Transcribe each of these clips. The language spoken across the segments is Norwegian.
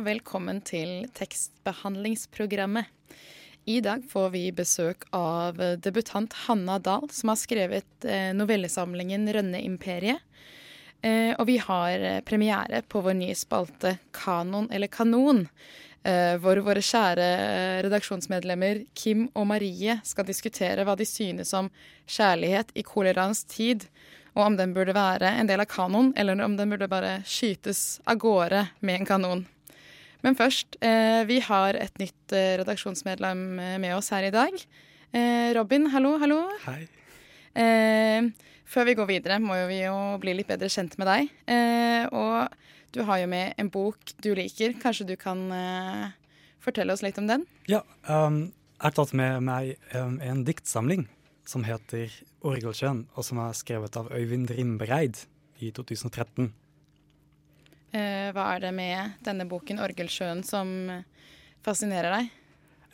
Velkommen til tekstbehandlingsprogrammet. I dag får vi besøk av debutant Hanna Dahl, som har skrevet eh, novellesamlingen Rønne-imperiet. Eh, og vi har eh, premiere på vår nye spalte Kanon eller kanon, hvor våre kjære redaksjonsmedlemmer Kim og Marie skal diskutere hva de synes om kjærlighet i koleraens tid, og om den burde være en del av kanon, eller om den burde bare skytes av gårde med en kanon. Men først, eh, vi har et nytt eh, redaksjonsmedlem eh, med oss her i dag. Eh, Robin, hallo, hallo. Hei. Eh, før vi går videre, må jo vi jo bli litt bedre kjent med deg. Eh, og du har jo med en bok du liker. Kanskje du kan fortelle oss litt om den? Ja, um, jeg har tatt med meg um, en diktsamling som heter 'Orgelsjøen', og som er skrevet av Øyvind Rimbereid i 2013. Eh, hva er det med denne boken, 'Orgelsjøen', som fascinerer deg?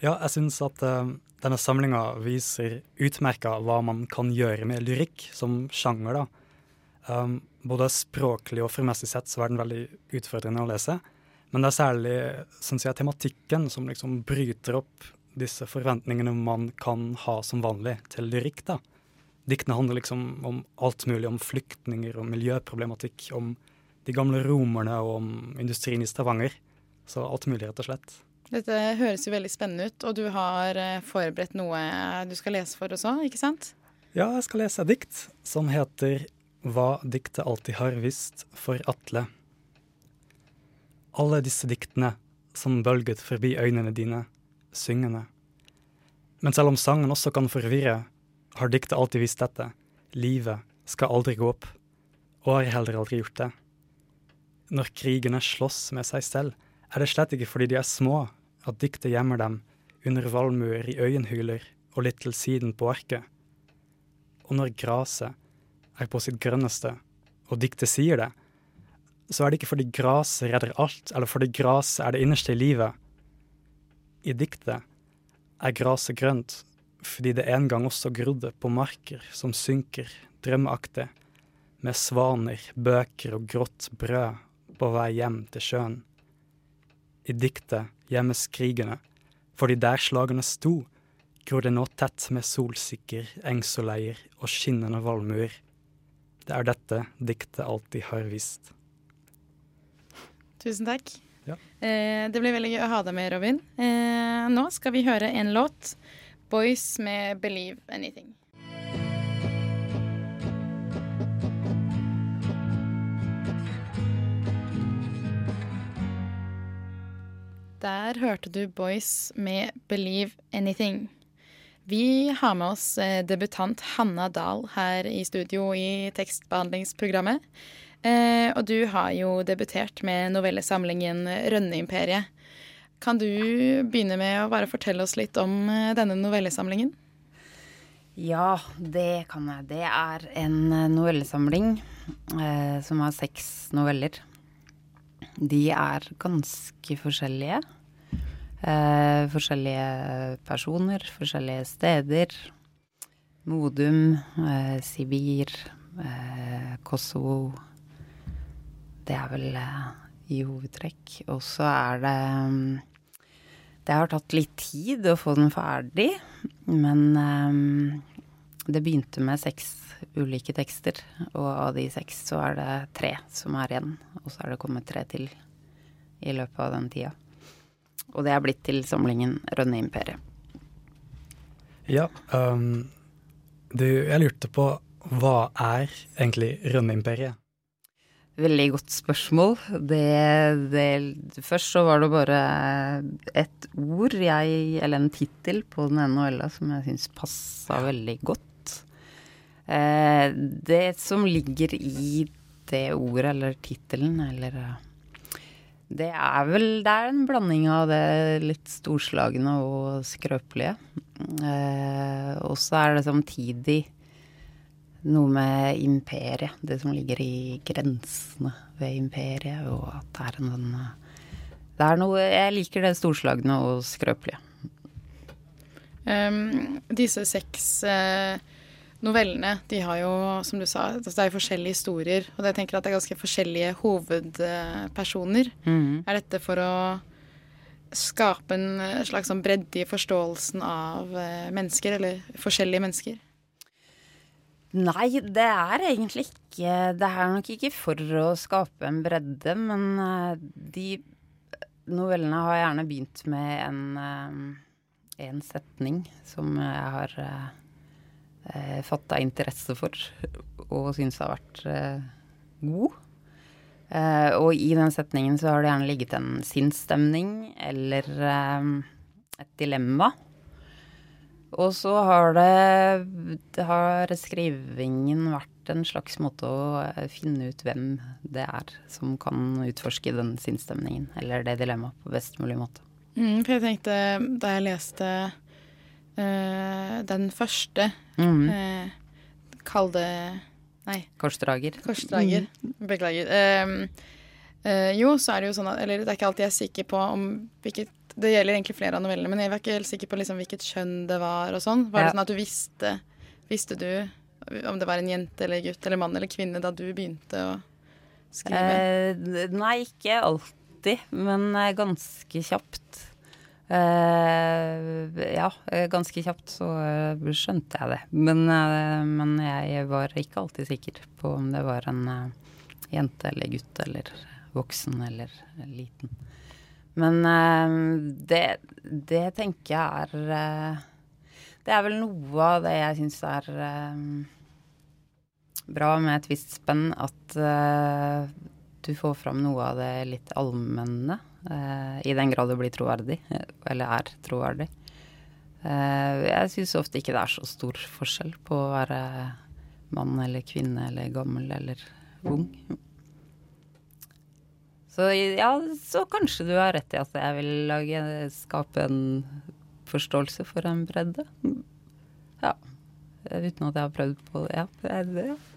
Ja, jeg syns at um, denne samlinga viser utmerka hva man kan gjøre med lyrikk som sjanger, da. Um, både språklig og formessig sett så er den veldig utfordrende å lese. Men det er særlig synes jeg, tematikken som liksom bryter opp disse forventningene man kan ha som vanlig til lyrikk. da. Diktene handler liksom om alt mulig, om flyktninger, om miljøproblematikk, om de gamle romerne og om industrien i Stavanger. Så alt mulig, rett og slett. Dette høres jo veldig spennende ut, og du har eh, forberedt noe du skal lese for oss òg, ikke sant? Ja, jeg skal lese et dikt som heter Hva diktet alltid har visst for Atle. Alle disse diktene som bølget forbi øynene dine, syngende. Men selv om sangen også kan forvirre, har diktet alltid visst dette. Livet skal aldri gå opp, og har heller aldri gjort det. Når krigene slåss med seg selv, er det slett ikke fordi de er små at diktet gjemmer dem under valmuer i øyenhyler og litt til siden på arket. Og når gresset er på sitt grønneste, og diktet sier det, så er det ikke fordi gresset redder alt, eller fordi gresset er det innerste i livet. I diktet er gresset grønt fordi det en gang også grodde på marker som synker drømmeaktig, med svaner, bøker og grått brød på vei hjem til sjøen. I diktet gjemmes krigene, fordi der slagene sto, gror det nå tett med solsikker, engsoleier og skinnende valmuer. Det er dette diktet alltid har vist. Tusen takk. Ja. Eh, det blir veldig gøy å ha deg med, Robin. Eh, nå skal vi høre en låt. 'Boys' med 'Believe Anything'. Der hørte du Boys med 'Believe Anything'. Vi har med oss eh, debutant Hanna Dahl her i studio i tekstbehandlingsprogrammet. Eh, og du har jo debutert med novellesamlingen 'Rønne-imperiet'. Kan du begynne med å bare fortelle oss litt om eh, denne novellesamlingen? Ja, det kan jeg. Det er en novellesamling eh, som har seks noveller. De er ganske forskjellige. Eh, forskjellige personer, forskjellige steder. Modum, eh, Sibir, eh, Kosovo. Det er vel eh, i hovedtrekk. Og så er det mm, Det har tatt litt tid å få den ferdig, men eh, det begynte med seks ulike tekster, og av de seks så er det tre som er igjen. Og så er det kommet tre til i løpet av den tida. Og det er blitt til samlingen Rønne-imperiet. Ja, um, du, jeg lurte på hva er egentlig Rønne-imperiet? Veldig godt spørsmål. Det, det, først så var det bare et ord, jeg, eller en tittel på den ene novella som jeg syns passa veldig godt. Eh, det som ligger i det ordet, eller tittelen, eller Det er vel Det er en blanding av det litt storslagne og skrøpelige. Eh, og så er det samtidig noe med imperiet. Det som ligger i grensene ved imperiet, og at det er en sånn Det er noe Jeg liker det storslagne og skrøpelige. Um, disse seks uh, novellene, de har jo, som du sa, altså det er forskjellige historier. Og jeg tenker at det er ganske forskjellige hovedpersoner. Mm. Er dette for å skape en slags sånn bredde i forståelsen av uh, mennesker, eller forskjellige mennesker? Nei, det er egentlig ikke Det er nok ikke for å skape en bredde, men uh, de novellene har gjerne begynt med en, en setning som jeg har uh, fatta interesse for og syns har vært god. og i den setningen så har det gjerne ligget en sinnsstemning eller et dilemma. Og så har det, det har skrivingen vært en slags måte å finne ut hvem det er som kan utforske den sinnsstemningen, eller det dilemmaet, på best mulig måte. Mm, for jeg tenkte, da jeg leste uh, den første Mm. uh, Kall det Nei, Korsdrager. korsdrager. Beklager. Um, uh, jo, så er det jo sånn at Eller det er ikke alltid jeg er sikker på om hvilket Det gjelder egentlig flere av novellene, men jeg var ikke helt sikker på liksom hvilket kjønn det var og sånn. Var Ja. det sånn at du visste Visste du om det var en jente eller gutt eller mann eller kvinne da du begynte å skrive? Eh, nei, ikke alltid, men eh, ganske kjapt. Eh, ja, eh, ganske kjapt så eh, skjønte jeg det. Men, men jeg var ikke alltid sikker på om det var en jente eller gutt eller voksen eller liten. Men det, det tenker jeg er Det er vel noe av det jeg syns er bra med et visst spenn, at du får fram noe av det litt allmenne. eh, I den grad det blir troverdig, eh, eller er troverdig. Eh, jeg syns ofte ikke det er så stor forskjell på å være mann eller kvinne eller gammel eller ung. Så ja, så kanskje du har rett i at jeg vil lage, skape en forståelse for en bredde. Ja. Uten at jeg har prøvd på det. Ja, det er et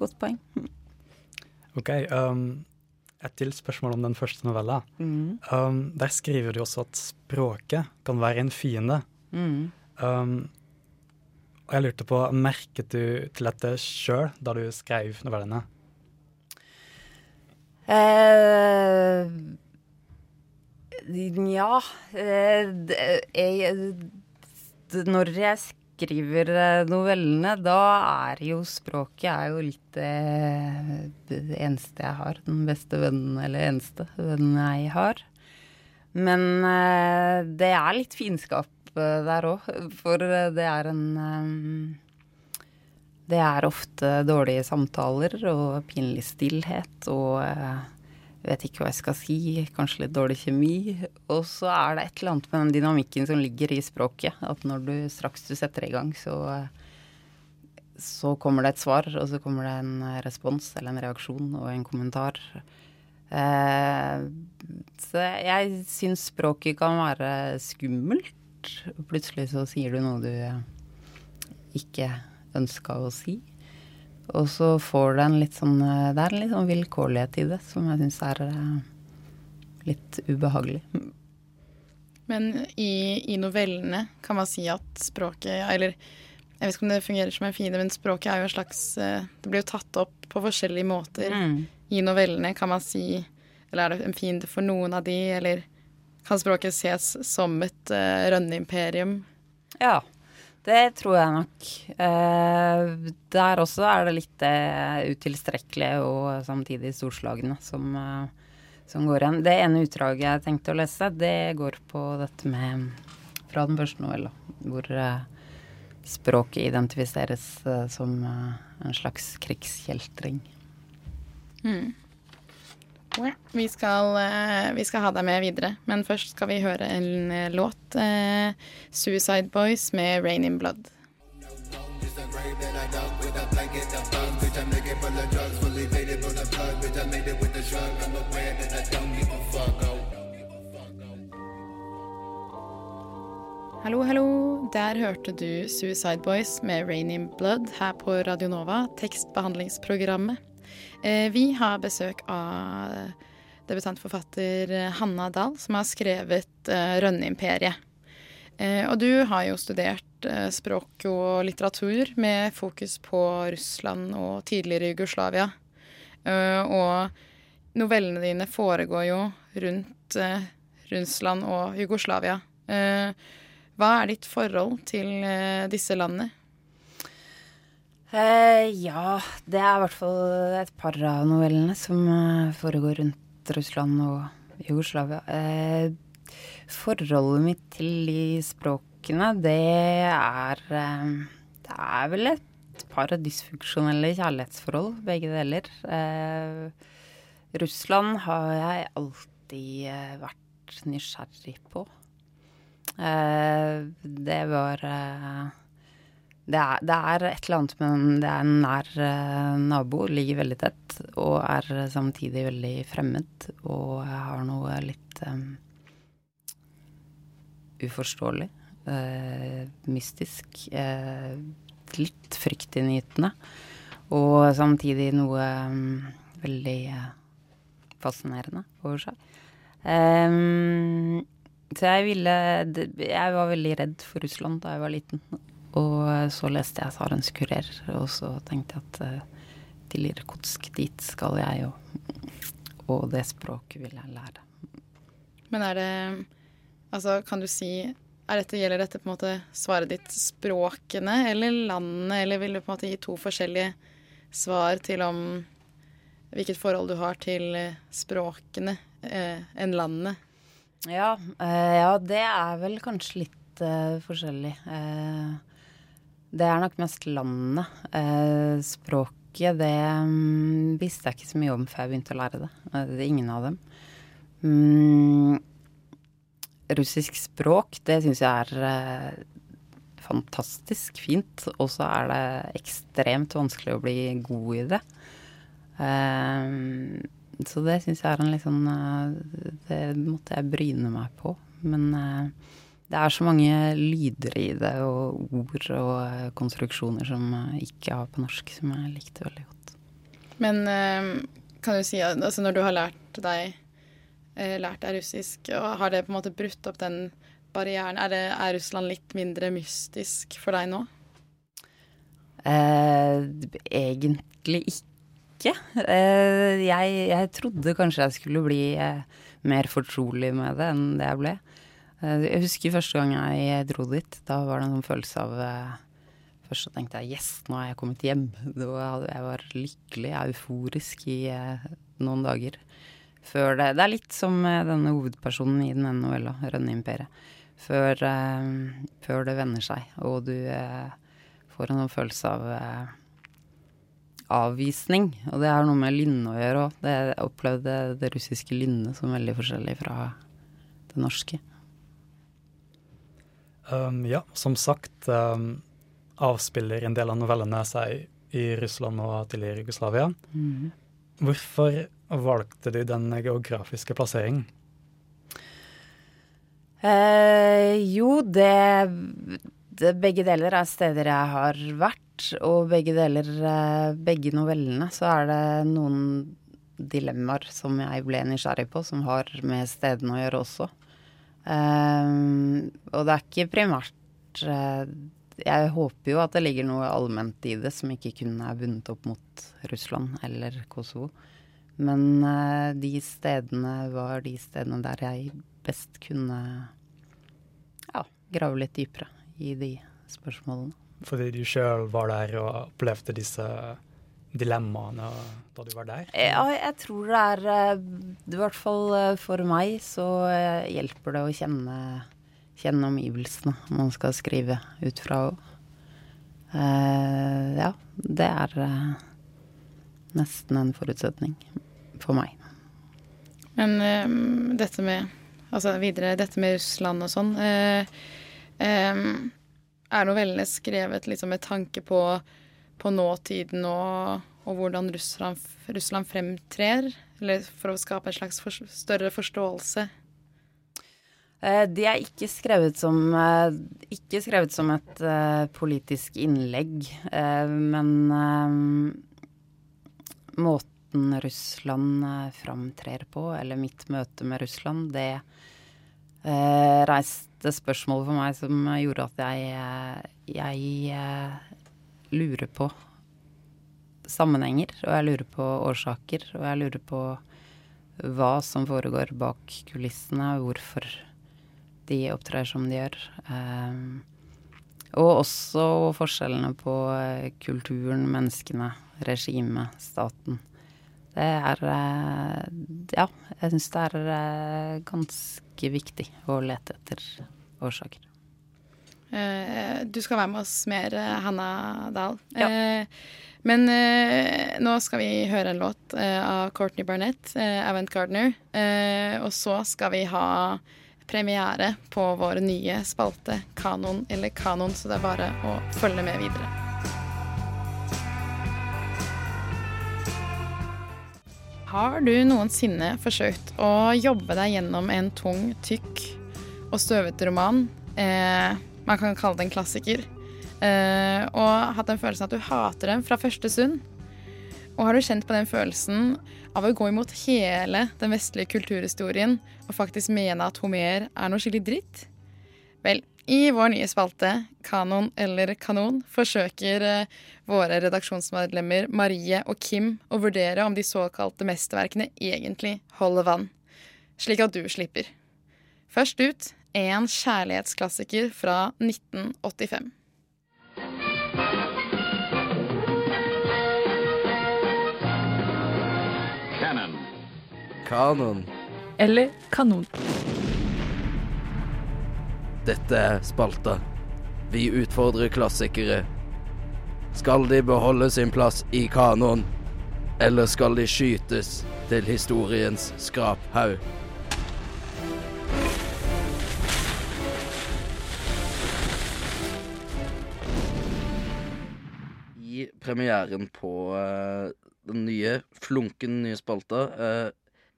Godt poeng. OK. Um, et til spørsmål om den første novella. Mm. Um, der skriver du også at språket kan være en fiende. Mm. Um, og jeg lurte på, merket du til dette sjøl da du skrev novellene? Eh, ja uh, jeg. Når jeg skriver eh, novellene, da er jo språket er jo litt eh, det eneste jeg har. Den beste vennen, eller eneste vennen jeg har. Men eh, det er litt fiendskap eh, der òg, for eh, det er en eh, det er ofte dårlige samtaler og pinlig stillhet og vet ikke hva jeg skal si, kanskje litt dårlig kjemi. Og så er det et eller annet med den dynamikken som ligger i språket. At når du straks du setter i gang, så, så kommer det et svar, og så kommer det en respons eller en reaksjon og en kommentar. Eh, så jeg syns språket kan være skummelt. Plutselig så sier du noe du ikke ønska å si. Og så får det en litt sånn Det er en litt sånn vilkårlighet i det som jeg syns er eh, litt ubehagelig. Men i, i novellene kan man si at språket Eller jeg vet ikke om det fungerer som en fiende, men språket er jo en slags eh, Det blir jo tatt opp på forskjellige måter Mm. i novellene, kan man si. Eller er det en fiende for noen av de, eller kan språket ses som et uh, rønneimperium? Ja, det tror jeg nok. Eh, der også er det litt det utilstrekkelige og samtidig storslagne som, eh, som går igjen. Det ene utdraget jeg tenkte å lese, det går på dette med fra den første novella, hvor eh, språket identifiseres eh, som eh, en slags krigskjeltring. Vi skal, eh, vi skal ha deg med videre, men først skal vi høre en eh, låt. eh, 'Suicide Boys' med 'Rain in Blood'. Hallo, hallo. Der hørte du Suicide Boys med Rain in Blood her på Radio Nova, tekstbehandlingsprogrammet. Eh, vi har besøk av debutantforfatter Hanna Dahl, som har skrevet eh, Rønneimperiet. Eh, og du har jo studert språk og litteratur med fokus på Russland og tidligere Jugoslavia. Og novellene dine foregår jo rundt Russland og Jugoslavia. Hva er ditt forhold til disse landene? Eh, ja, det er i hvert fall et par av novellene som eh, foregår rundt Russland og Jugoslavia. Eh, forholdet mitt til de språkene, det er eh, Det er vel et par dysfunksjonelle kjærlighetsforhold, begge deler. Eh, Russland har jeg alltid eh, vært nysgjerrig på. Det var det er, det er et eller annet med Det er en nær eh, nabo, ligger veldig tett, og er samtidig veldig fremmed. Og har noe litt um, uforståelig, Uh, mystisk, Uh, litt fryktinngytende. Og samtidig noe um, veldig uh, fascinerende over seg. Um, så jeg ville Jeg var veldig redd for Russland da jeg var liten. Og så leste jeg Sarens kurer, og så tenkte jeg at uh, til Irkutsk, dit skal jeg, og, og det språket vil jeg lære. Men er det Altså, kan du si er dette, Gjelder dette på en måte svaret ditt språkene eller landene, eller vil du på en måte gi to forskjellige svar til om hvilket forhold du har til eh, språkene eh, enn landene? Ja, eh, ja, det er vel kanskje litt eh, forskjellig. Eh, det er nok mest landene. Eh, språket, det um, visste jeg ikke så mye om før jeg begynte å lære det. Eh, det er ingen av dem. Mm, russisk språk, det syns jeg er eh, fantastisk fint. Og så er det ekstremt vanskelig å bli god i det. Eh, så det syns jeg er en litt sånn eh, Det måtte jeg bryne meg på. Men eh, det er så mange lyder i det, og ord og eh, konstruksjoner som jeg ikke har på norsk, som jeg likte veldig godt. Men eh, kan du si at altså når du har lært deg eh, lært deg russisk, og har det på en måte brutt opp den barrieren? Er, det, er Russland litt mindre mystisk for deg nå? Eh, egentlig ikke. Eh, jeg, jeg, trodde kanskje jeg skulle bli eh, mer fortrolig med det enn det jeg ble. Eh, jeg husker første gang jeg dro dit. Da var det en sånn følelse av eh, Først så tenkte jeg yes, nå har jeg kommet hjem. Jeg var lykkelig, euforisk i eh, noen dager. Før det, det er litt som denne hovedpersonen i den ene novella, 'Rønneimperiet'. Før, før det vender seg, og du får en sånn følelse av avvisning. Og det har noe med lynne å gjøre òg. Jeg opplevde det russiske lynnet som veldig forskjellig fra det norske. Um, ja, som sagt um, avspiller en del av novellene seg i Russland og tidligere Jugoslavia. Mm. Hvorfor valgte du den geografiske plasseringen? Eh, jo, det, det Begge deler er steder jeg har vært og begge deler, eh, begge novellene, så er det noen dilemmaer som jeg ble nysgjerrig på, som har med stedene å gjøre også. Um, og det er ikke primært uh, Jeg håper jo at det ligger noe allment i det som ikke kun er bundet opp mot Russland eller Kosovo. Men uh, de stedene var de stedene der jeg best kunne ja, grave litt dypere i de spørsmålene fordi du sjøl var der og opplevde disse dilemmaene da du var der? Ja, jeg tror det er eh, I hvert fall eh, for meg så eh, hjelper det å kjenne, kjenne omgivelsene man skal skrive ut fra. Uh, ja, det er uh, nesten en forutsetning for meg. Men uh, dette med Altså videre, dette med Russland og sånn. Um, er novellene skrevet liksom med tanke på, på nåtiden og, og hvordan Russland, Russland, fremtrer? Eller for å skape en slags for, større forståelse? Det de er ikke skrevet som, eh, ikke skrevet som et uh, politisk innlegg, men måten Russland framtrer på, eller mitt møte med Russland, det reiste spørsmål for meg som gjorde at jeg, jeg lurer på sammenhenger, og jeg lurer på årsaker, og jeg lurer på hva som foregår bak kulissene, hvorfor de opptrer som de gjør. Um, og også forskjellene på eh, kulturen, menneskene, regimet, staten. Det er eh, Ja, jeg syns det er eh, ganske viktig å lete etter årsaker. Du skal være med oss mer, Hanna Dahl. Ja. Men nå skal vi høre en låt av Courtney Barnett, 'Avant Gardener'. og så skal vi ha premiere på vår nye spalte Kanon eller Kanon, så det er bare å følge med videre. Har du noensinne forsøkt å jobbe deg gjennom en tung, tykk og støvete roman? Eh, man kan kalle det en klassiker. Uh, og hatt den følelsen at du hater dem fra første stund? Og har du kjent på den følelsen av å gå imot hele den vestlige kulturhistorien og faktisk mene at Homer er noe skikkelig dritt? Vel, i vår nye spalte, Kanon eller kanon, forsøker eh, våre redaksjonsmedlemmer Marie og Kim å vurdere om de såkalte mesterverkene egentlig holder vann, slik at du slipper. Først ut en kjærlighetsklassiker fra 1985. Kanon. Eller kanon. Dette er spalta. Vi utfordrer klassikere. Skal de beholde sin plass i kanon, eller skal de skytes til historiens skraphaug? Premieren på uh, den nye, flunken nye spalta uh,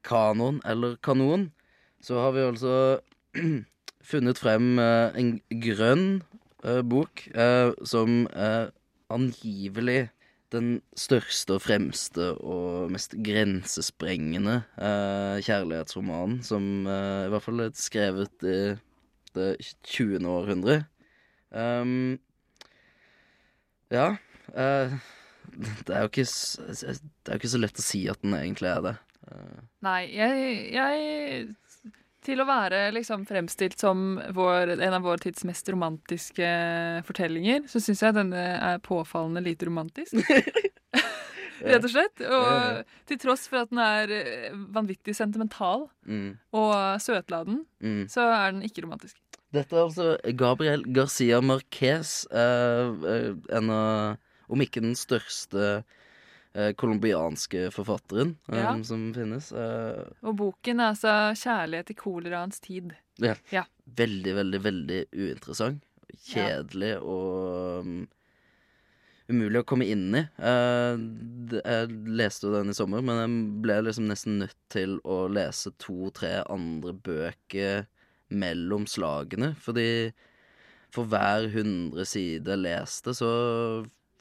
kanon eller kanon, så har vi altså funnet frem uh, en grønn bok som angivelig den største og fremste og mest grensesprengende kjærlighetsromanen som i hvert fall er skrevet i det 20. århundre. Um, ja uh, det, er ikke, det er jo ikke så lett å si at den egentlig er det. Nei, jeg, jeg Til å være liksom fremstilt som vår, en av vår tids mest romantiske fortellinger, så syns jeg denne er påfallende lite romantisk. Rett og slett. Og til tross for at den er eh, vanvittig sentimental mm. og søtladen, mm. så er den ikke romantisk. Dette er altså Gabriel Garcia Marquez, eh, en av, om ikke den største Eh, colombianske forfatteren eh, ja. som finnes. Eh. Og boken er altså 'Kjærlighet i koleraens tid'. Ja. ja. Veldig, veldig, veldig uinteressant. Kjedelig ja. og um, umulig å komme inn i. Uh, jeg leste jo den i sommer, men jeg ble liksom nesten nødt til å lese to-tre andre bøker mellom slagene. Fordi for hver hundre side jeg leste, så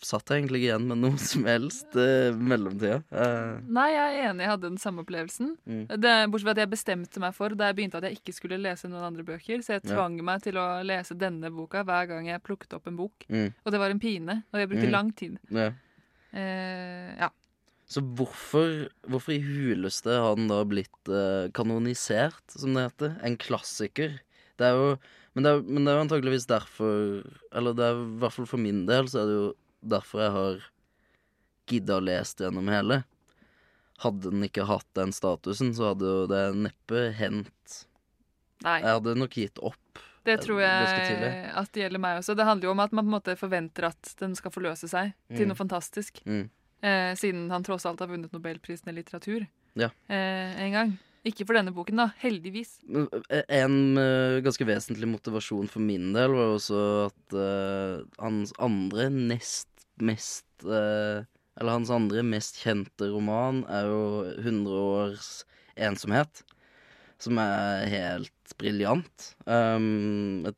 satt jeg egentlig igjen med noe som helst uh, mellomtida. Uh. Nei, jeg er enig, jeg hadde den samme opplevelsen. Mm. Det, bortsett fra at jeg bestemte meg for da jeg begynte at jeg ikke skulle lese noen andre bøker, så jeg tvang ja. meg til å lese denne boka hver gang jeg plukket opp en bok. Mm. Og det var en pine, og jeg brukte mm. lang tid. Ja. Uh, ja. Så hvorfor, hvorfor i huleste har den da blitt kanonisert, som det heter? En klassiker? Det er jo men det, er, men det er jo antageligvis derfor Eller det er i hvert fall for min del så er det jo derfor jeg har gidda å lese gjennom hele. Hadde den ikke hatt den statusen, så hadde jo det neppe hendt. Nei. Jeg hadde nok gitt opp. Det tror jeg at det gjelder meg også. Det handler jo om at man på en måte forventer at den skal forløse seg mm. til noe fantastisk. Mm. Eh, siden han tross alt har vunnet nobelprisen i litteratur ja. eh, en gang. Ikke for denne boken, da. Heldigvis. Eh, En uh, ganske vesentlig motivasjon for min del var også at uh, hans andre nest mest eh, Eller hans andre mest kjente roman er jo 100 års ensomhet. Som er helt briljant. Um, et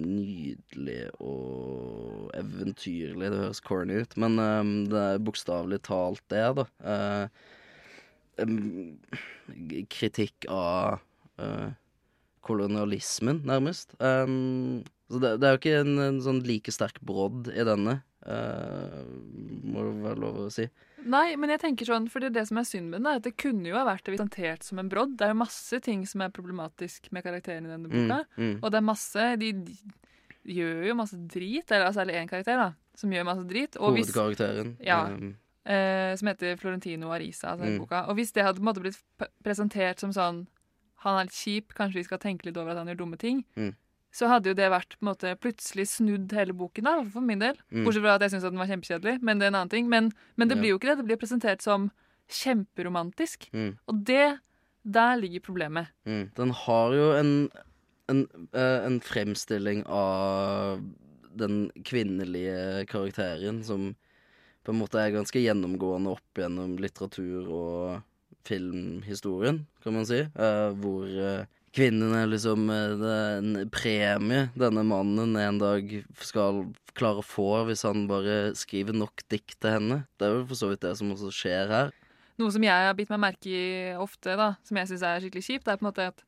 nydelig og eventyrlig Det høres corny ut, men um, det er bokstavelig talt det, da. Uh, um, kritikk av uh, kolonialismen, nærmest. Um, så det, det er jo ikke en, en sånn like sterk brodd i denne, eh, må det være lov å si. Nei, men jeg tenker sånn, for det, er det som er synd med den, er at det kunne jo ha vært presentert som en brodd. Det er jo masse ting som er problematisk med karakteren i denne boka. Mm, mm. Og det er masse De, gjør jo masse drit, eller altså særlig én karakter, da, som gjør masse drit. Og hvis, Hovedkarakteren. Ja. um, eh, som heter Florentino Arisa, altså Mm. boka. Og hvis det hadde på en måte blitt presentert som sånn Han er litt kjip, kanskje vi skal tenke litt over at han gjør dumme ting. Mm. Så hadde jo det vært på en måte plutselig snudd hele boken, da, for min del. Mm. Bortsett fra at jeg syns den var kjempekjedelig, men det er en annen ting. Men, men det Ja. blir jo ikke det. Det blir presentert som kjemperomantisk. mm. Og det Der ligger problemet. Mm. Den har jo en, en, eh, en fremstilling av den kvinnelige karakteren som på en måte er ganske gjennomgående opp gjennom litteratur og filmhistorien, kan man si. Eh, hvor kvinnen er liksom eh, er en premie denne mannen en dag skal klare å få hvis han bare skriver nok dikt til henne. Det er jo for så vidt det som også skjer her. Noe som jeg har bitt meg merke i ofte, da, som jeg syns er skikkelig kjipt, det er på en måte at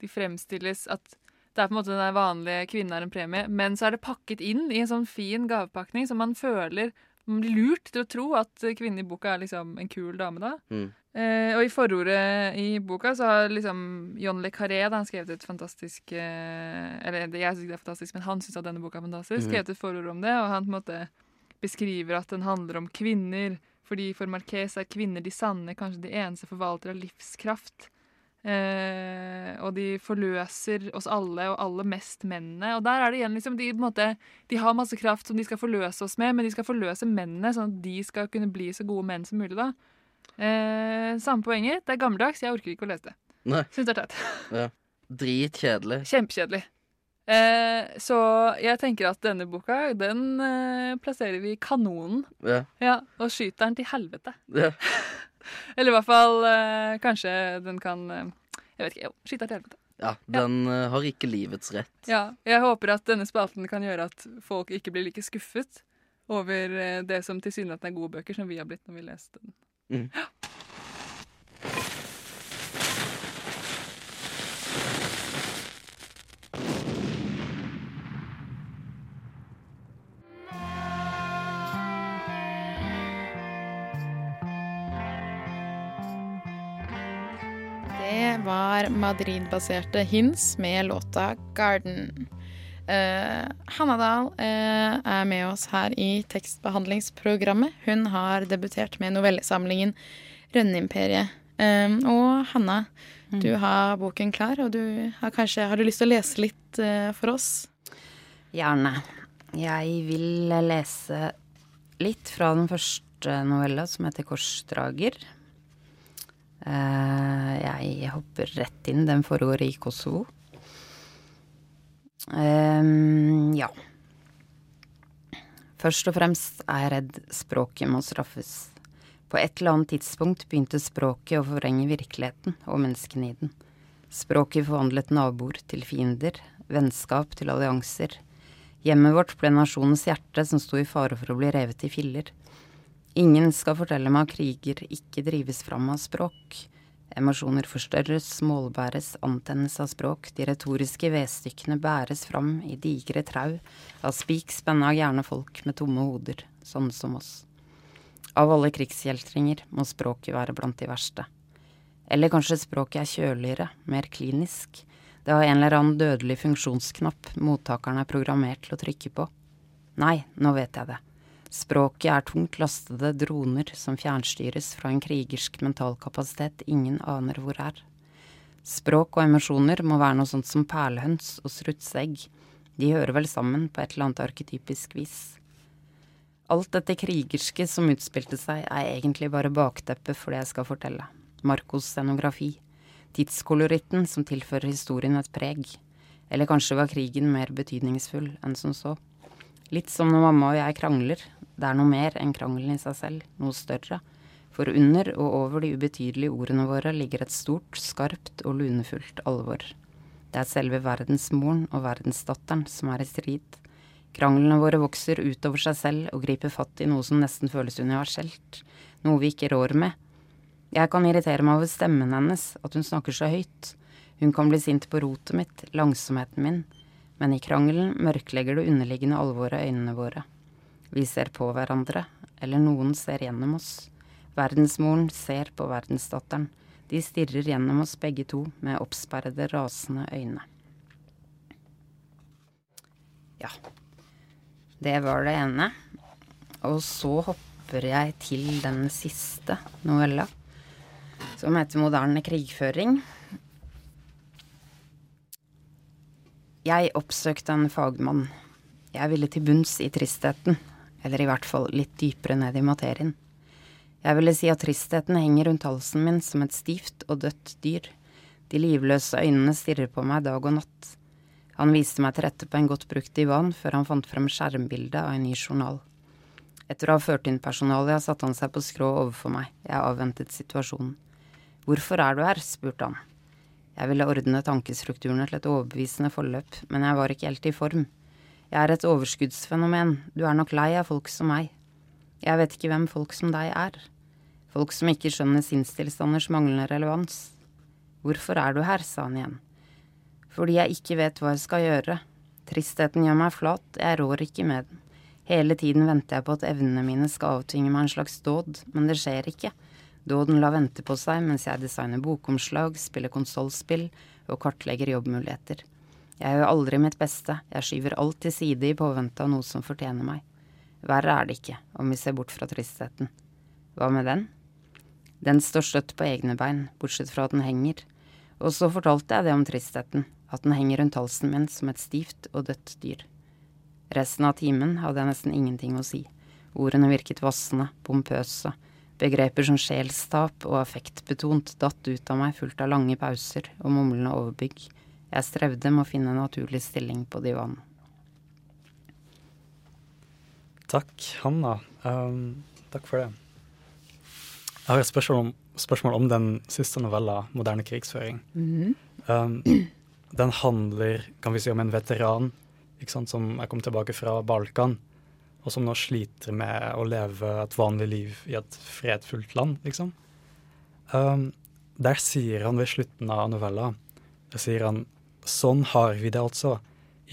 de fremstilles at det er på en måte den vanlige kvinnen er en premie, men så er det pakket inn i en sånn fin gavepakning som man føler Man blir lurt til å tro at kvinnen i boka er liksom en kul dame, da. Mm. Eh, og i forordet i boka så har liksom John Le Carré da, han skrevet et fantastisk eh, Eller jeg syns det er fantastisk, men han syns at denne boka er fantastisk. Mhm. Skrevet et forord om det, og han på en måte beskriver at den handler om kvinner. Fordi for Marquez er kvinner de sanne, kanskje de eneste forvaltere av livskraft. Eh, og de forløser oss alle, og aller mest mennene. Og der er det igjen liksom, de, måte, de har masse kraft som de skal forløse oss med, men de skal forløse mennene, sånn at de skal kunne bli så gode menn som mulig. da. Eh, samme poenget. Det er gammeldags. Jeg orker ikke å lese det. Nei. Syns det er teit. Dritkjedelig. Kjempekjedelig. Eh, så jeg tenker at denne boka, den eh, plasserer vi i kanonen. Ja. Ja, og skyter den til helvete. ja. Eller i hvert fall eh, kanskje den kan eh, Jeg vet ikke. Jo, skyter til helvete. Ja, den ja. har ikke livets rett. Ja, jeg håper at denne spalten kan gjøre at folk ikke blir like skuffet over eh, det som tilsynelatende er gode bøker, som vi har blitt når vi leste den. Mm. Det var Madrid-baserte Hins med låta 'Garden'. Eh, Hanna Dahl eh, er med oss her i tekstbehandlingsprogrammet. Hun har debutert med novellesamlingen 'Rønneimperiet'. Eh, og Hanna, du har boken klar, og du har kanskje har du lyst til å lese litt eh, for oss? Gjerne. Jeg vil lese litt fra den første novella, som heter 'Korsdrager'. Eh, jeg hopper rett inn. Den foregår i Kosovo. Ehm, ja. Først og fremst er jeg redd språket må straffes. På et eller annet tidspunkt begynte språket å forvrenge virkeligheten og menneskene i den. Språket forvandlet naboer til fiender, vennskap til allianser. Hjemmet vårt ble nasjonens hjerte som sto i fare for å bli revet i filler. Ingen skal fortelle meg at kriger ikke drives fram av språk. Emosjoner forstørres, målbæres, antennes av språk. De retoriske vedstykkene bæres fram i digre trau av spik spenna av gjerne folk med tomme hoder, sånne som oss. Av alle krigshjeltringer må språket være blant de verste. Eller kanskje språket er kjøligere, mer klinisk. Det har en eller annen dødelig funksjonsknapp mottakeren er programmert til å trykke på. Nei, nå vet jeg det. Språket er tungt lastede droner som fjernstyres fra en krigersk mentalkapasitet ingen aner hvor er. Språk og emosjoner må være noe sånt som perlehøns og strutseegg. De hører vel sammen på et eller annet arketypisk vis. Alt dette krigerske som utspilte seg, er egentlig bare bakteppet for det jeg skal fortelle. Marcos scenografi. Tidskoloritten som tilfører historien et preg. Eller kanskje var krigen mer betydningsfull enn som så. Litt som når mamma og jeg krangler. Det er noe mer enn krangelen i seg selv, noe større. For under og over de ubetydelige ordene våre ligger et stort, skarpt og lunefullt alvor. Det er selve verdensmoren og verdensdatteren som er i strid. Kranglene våre vokser utover seg selv og griper fatt i noe som nesten føles universelt, noe vi ikke rår med. Jeg kan irritere meg over stemmen hennes, at hun snakker så høyt. Hun kan bli sint på rotet mitt, langsomheten min, men i krangelen mørklegger det underliggende alvoret øynene våre. Vi ser på hverandre, eller noen ser gjennom oss. Verdensmoren ser på verdensdatteren. De stirrer gjennom oss begge to med oppsperrede, rasende øyne. Ja, det var det ene. Og så hopper jeg til den siste novella, som heter Moderne krigføring. Jeg oppsøkte en fagmann. Jeg ville til bunns i tristheten, eller i hvert fall litt dypere ned i materien. Jeg ville si at tristheten henger rundt halsen min som et stivt og dødt dyr. De livløse øynene stirrer på meg dag og natt. Han viste meg til rette på en godt brukt divan før han fant frem skjermbildet av en ny journal. Etter å ha ført inn personalet satte han seg på skrå overfor meg. Jeg avventet situasjonen. Hvorfor er du her? spurte han. Jeg ville ordne tankestrukturene til et overbevisende forløp, men jeg var ikke helt i form. Jeg er et overskuddsfenomen, du er nok lei av folk som meg. Jeg vet ikke hvem folk som deg er. Folk som ikke skjønner sinnstilstanders manglende relevans. Hvorfor er du her, sa han igjen. Fordi jeg ikke vet hva jeg skal gjøre. Tristheten gjør meg flat, jeg rår ikke med den. Hele tiden venter jeg på at evnene mine skal avtvinge meg en slags dåd, men det skjer ikke. Dåden lar vente på seg mens jeg designer bokomslag, spiller konsollspill og kartlegger jobbmuligheter. Jeg gjør aldri mitt beste, jeg skyver alt til side i påvente av noe som fortjener meg. Verre er det ikke, om vi ser bort fra tristheten. Hva med den? Den står støtt på egne bein, bortsett fra at den henger. Og så fortalte jeg det om tristheten, at den henger rundt halsen min som et stivt og dødt dyr. Resten av timen hadde jeg nesten ingenting å si. Ordene virket vassende, pompøse. Begreper som sjelstap og affektbetont datt ut av meg fullt av lange pauser og mumlende overbygg. Jeg strevde med å finne en naturlig stilling på divanen. Takk, Hanna. Um, takk for det. Jeg har et spørsmål om, spørsmål om den siste novella, 'Moderne krigsføring'. Mm. Um, den handler kan vi si, om en veteran sant, som er kommet tilbake fra Balkan, og som nå sliter med å leve et vanlig liv i et fredfullt land, liksom. Um, der sier han ved slutten av novella der sier han, Sånn har vi det altså,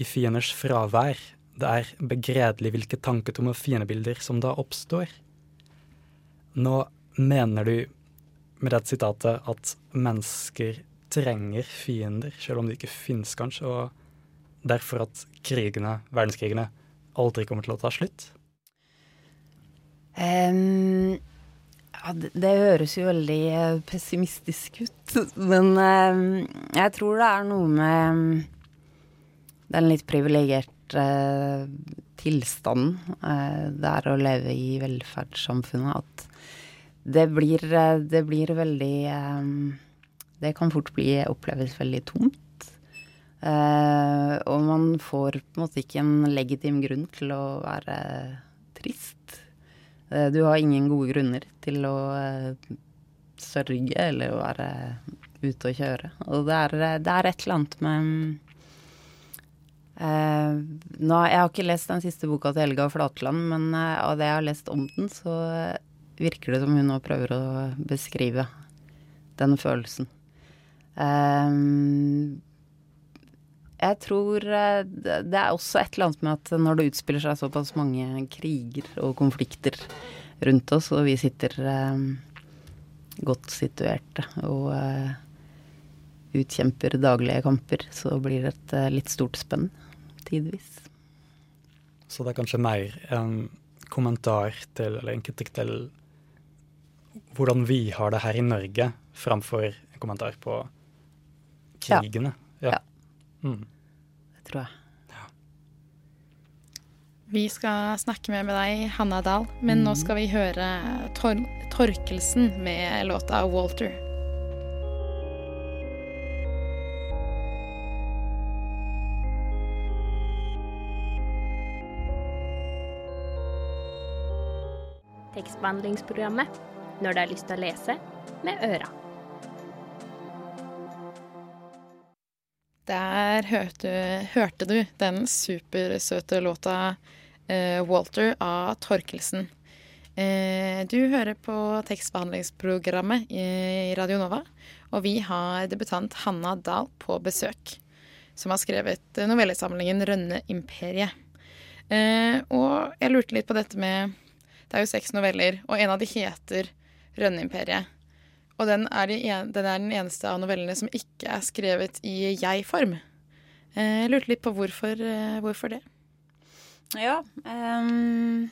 i fienders fravær det er begredelig hvilke tanketomme fiendebilder som da oppstår. Nå mener du med dette sitatet at mennesker trenger fiender, selv om de ikke finnes, kanskje, og derfor at krigene, verdenskrigene, aldri kommer til å ta slutt? Um, ja, det, det, høres jo veldig eh, pessimistisk ut, men um, jeg tror det er noe med den litt privilegerte uh, tilstanden uh, det er å leve i velferdssamfunnet, at det blir, uh, det blir veldig Det kan fort bli oppleves veldig tomt. Og man får på en måte ikke en legitim grunn til å være trist. du har ingen gode grunner til å sørge eller å være ute og kjøre. Og det er, det er et eller annet med Uh, nå, jeg har ikke lest den siste boka til Helga Flatland, men uh, av det jeg har lest om den, så virker det som hun nå prøver å beskrive den følelsen. Uh, jeg tror det er også et eller annet med at når det utspiller seg såpass mange kriger og konflikter rundt oss, og vi sitter godt situerte og utkjemper daglige kamper, så blir det et litt stort spenn tidvis. Så det er kanskje mer en kommentar til, eller en kritikk til hvordan vi har det her i Norge, framfor en kommentar på krigene. Ja. ja. Mm. Det tror jeg. Ja. Vi skal snakke mer med deg, Hanna Dahl, men mm. nå skal vi høre Tor Torkelsen med låta 'Walter'. tekstbehandlingsprogrammet når du har lyst til å lese med øra. Der hørte, hørte du den supersøte låta eh, 'Walter' av Torkelsen. Eh, du hører på tekstbehandlingsprogrammet i Radio Nova, og vi har debutant Hanna Dahl på besøk, som har skrevet novellesamlingen 'Rønne imperiet'. Eh, og jeg lurte litt på dette med Det er jo seks noveller, og en av de heter 'Rønne imperiet'. Og den er, den er den eneste av novellene som ikke er skrevet i jeg-form. Eh, Jeg lurte litt på hvorfor, eh, hvorfor det. Ja. Um,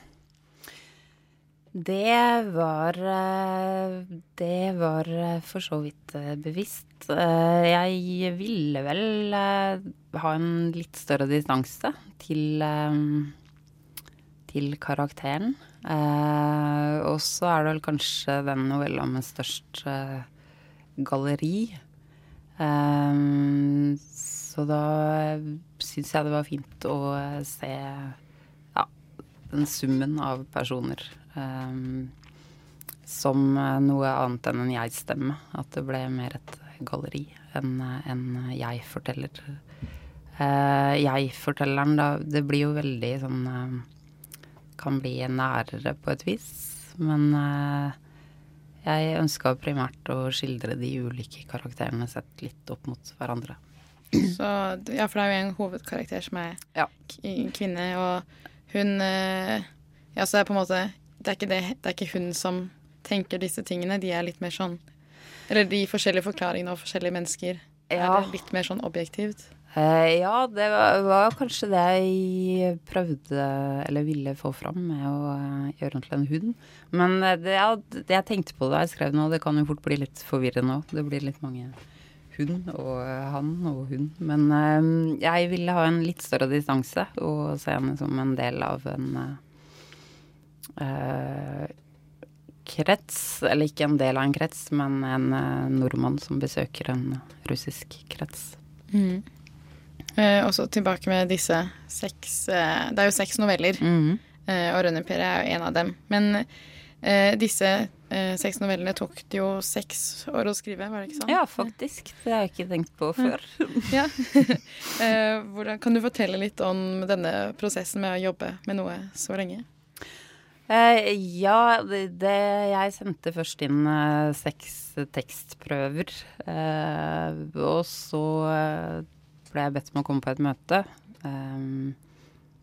det var eh, Det var for så vidt bevisst. Jeg ville vel ha en litt større distanse til ehm, til karakteren. Eh, og så er det vel kanskje den novella med størst eh, galleri. Eh, så da syns jeg det var fint å eh, se ja, den summen av personer eh, som eh, noe annet enn en jeg-stemme. At det ble mer et galleri enn en jeg-forteller. Jeg-fortelleren, da Det blir jo veldig sånn Kan bli nærere på et vis. Men eh, jeg ønska primært å skildre de ulike karakterene sett litt opp mot hverandre. Så, ja, for det er jo en hovedkarakter som er Ja. kvinne, og hun eh, Ja, så det er på en måte det er, ikke det, det er ikke hun som tenker disse tingene, de er litt mer sånn Eller de forskjellige forklaringene av forskjellige mennesker. Ja. Er det litt mer sånn objektivt? Eh, ja, det var, var kanskje det jeg prøvde, eller ville få fram med å eh, gjøre den til en hund. Men eh, det, ja, det jeg tenkte på da jeg skrev nå, det kan jo fort bli litt forvirrende òg. Det blir litt mange hund og han og hun. Men jeg ville ha en litt større distanse og se henne som en del av en eh, krets. Eller ikke en del av en krets, men en eh, nordmann som besøker en russisk krets. Eh, og så tilbake med disse seks eh, Det er jo seks noveller, Mhm. eh, og Rønnimperiet er jo en av dem. Men eh, disse eh, seks novellene tok det jo seks år å skrive, var det ikke sånn? Ja, faktisk. Det har jeg ikke tenkt på før. Ja. Eh, hvordan, kan du fortelle litt om denne prosessen med å jobbe med noe så lenge? Eh, ja, det, Jeg sendte først inn eh, seks tekstprøver. Eh, og så eh, ble jeg bedt om å komme på et møte. Um,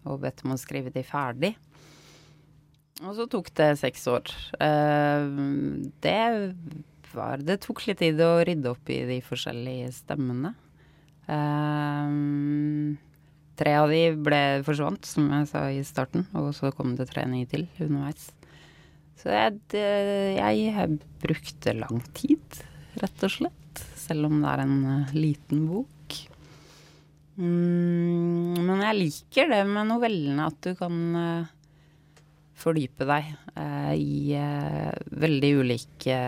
og bedt om å skrive de ferdig. Og så tok det seks år. Eh, det var Det tok litt tid å rydde opp i de forskjellige stemmene. Eh, tre av de ble forsvant, som jeg sa i starten, og så kom det tre nye til underveis. Så jeg, jeg brukte lang tid, rett og slett. Selv om det er en eh, liten bok. Mm, men jeg liker det med novellene, at du kan uh, fordype deg uh, i uh, veldig ulike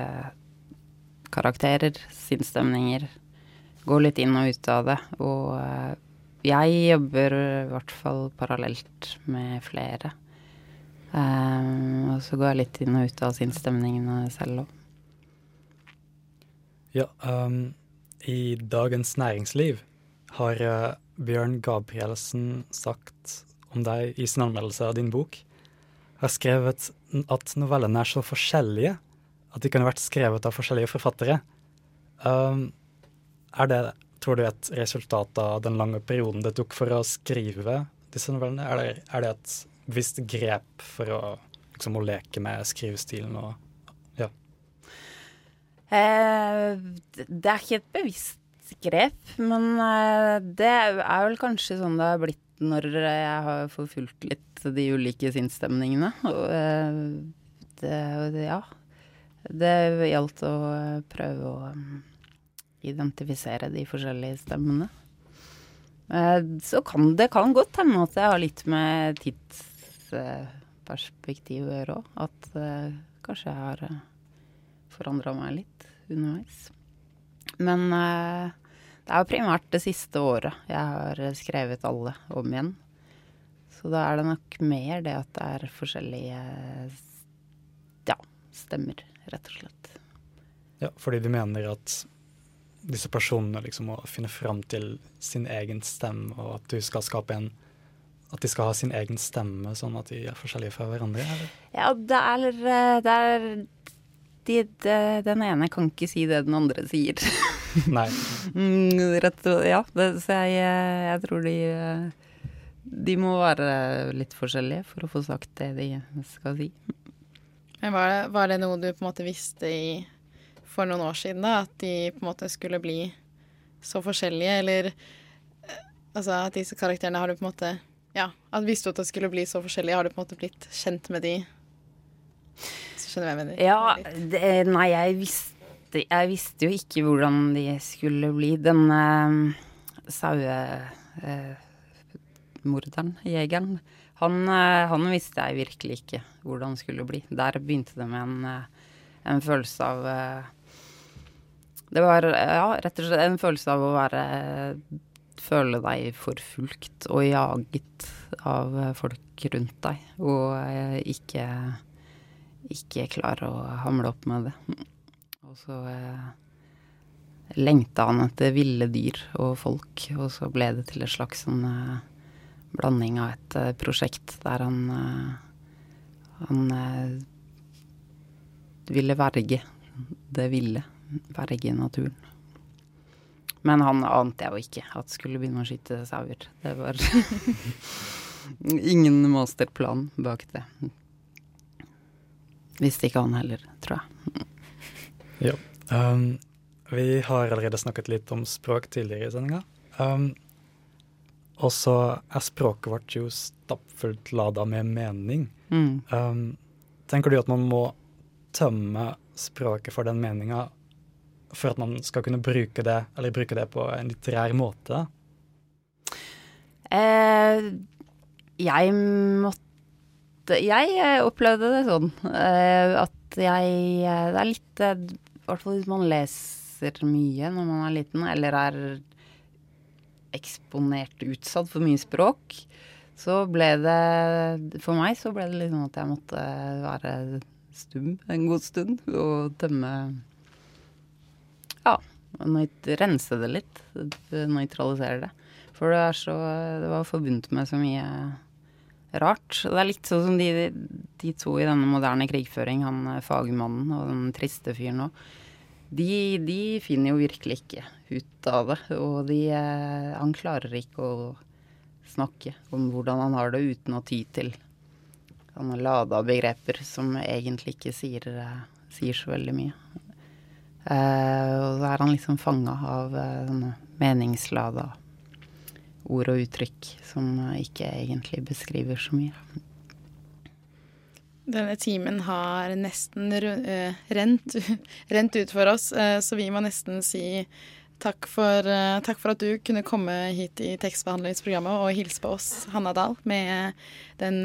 karakterer, sinnsstemninger. Gå litt inn og ut av det. Og jeg jobber i hvert fall parallelt med flere. Og så går jeg litt inn og ut av sinnsstemningene selv òg. Ja, um, i Dagens Næringsliv har eh, Bjørn Gabrielsen sagt om deg i sin anmeldelse av din bok, har skrevet at novellene er så forskjellige at de kunne vært skrevet av forskjellige forfattere. Um, er det, tror du, et resultat av den lange perioden det tok for å skrive disse novellene? Er det, er det et bevisst grep for å, liksom, å leke med skrivestilen og ja. Eh, det er ikke et bevisst grep, men eh, det er vel kanskje sånn det har blitt når jeg har forfulgt litt de ulike sinnsstemningene. Og eh, ja. Det gjaldt å eh, prøve å mm, identifisere de forskjellige stemmene. Så kan det kan godt hende at jeg har litt med tidsperspektiv å gjøre òg. At kanskje jeg har forandra meg litt underveis. Men eh, det er jo primært det siste året jeg har skrevet alle om igjen. Så da er det nok mer det at det er forskjellige stemmer, rett og slett. Ja, fordi du mener at disse personene liksom må finne fram til sin egen stemme, og at du skal skape en At de skal ha sin egen stemme, sånn at de er forskjellige fra hverandre? Eller? Ja, det er, eh, det er de, de, Den ene kan ikke si det den andre sier. Nei. Mm, rett og Ja, det, så jeg, eh, jeg tror de eh, De må være litt forskjellige for å få sagt det de skal si. Men var det, var det noe du på en måte visste i for noen år siden, da? At de på en måte skulle bli så forskjellige, eller eh, Altså at disse karakterene har du på en måte Ja, at visste du at det skulle bli så forskjellige, har du på en måte blitt kjent med de? Skjønner hva jeg mener? Ja, det, nei, jeg visste, jeg visste jo ikke hvordan de skulle bli. Den uh, sauemorderen, jegeren, han, uh, han visste jeg virkelig ikke hvordan det skulle bli. Der begynte det med en, eh, en følelse av eh, Det var ja, rett og slett en følelse av å være Føle deg forfulgt og jaget av folk rundt deg, og eh, ikke ikke klare å hamle opp med det. Og så eh, lengta han etter ville dyr og folk, og så ble det til en slags sånn eh, blanding av et eh, prosjekt der han eh, han eh, ville verge det ville. Verge naturen. Men han ante jeg jo ikke at skulle begynne å skyte sauer. Det var ingen masterplan bak det. Visste ikke han heller, tror jeg. Ja. Um, vi har allerede snakket litt om språk tidligere i sendinga. Um, og så er språket vårt jo stappfullt lada med mening. Mm. Um, tenker du at man må tømme språket for den meninga for at man skal kunne bruke det, eller bruke det på en litterær måte? Eh, jeg måtte Jeg eh, opplevde det sånn eh, at jeg eh, Det er litt I hvert fall hvis man leser mye når man er liten, eller er eksponert, utsatt for mye språk, så ble det For meg så ble det litt sånn at jeg måtte være stum en god stund og tømme Ja, rense det litt. Nøytralisere det. For det så Det var forbundet med så mye rart. Det er litt sånn som de, de to i denne moderne krigføring, han eh, fagmannen og den triste fyren òg. De, de finner jo virkelig ikke ut av det. Og de, eh, han klarer ikke å snakke om hvordan han har det uten å ty til sånne lada begreper som egentlig ikke sier, eh, sier så veldig mye. Eh, og så er han liksom fanga av eh, meningslada ord og uttrykk som ikke egentlig beskriver så mye. Denne timen har nesten eh, rent, rent ut for oss, eh, så vi må nesten si takk for, eh, takk for at du kunne komme hit i tekstbehandlingsprogrammet og hilse på oss, Hanna Dahl, med, den,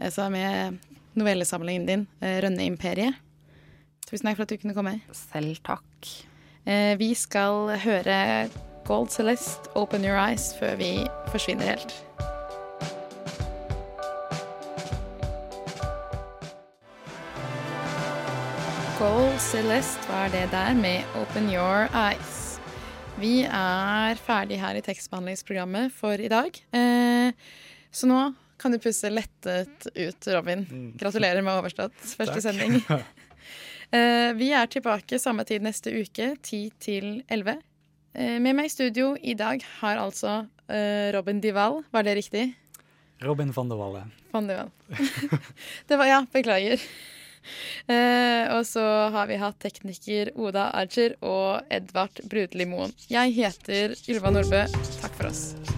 altså med novellesamlingen din, 'Rønne-imperiet'. Tusen takk for at du kunne komme. Selv takk. Vi skal høre Gold Celeste, 'Open Your Eyes', før vi forsvinner helt. Gold Celeste var det der med 'Open Your Eyes'. Vi er ferdig her i tekstbehandlingsprogrammet for i dag. Eh, så nå kan du puste lettet ut, Robin. Gratulerer med overstått første Takk. sending. Eh, vi er tilbake samme tid neste uke, 10 til 11. Eh, med meg i studio i dag har altså eh, Robin Dival. Var det riktig? Robin van der Walle. Van Walle. det var Ja, beklager. Uh, og så har vi hatt tekniker Oda Archer og Edvard Brudelimoen. Jeg heter Ylva Nordbø. Takk for oss.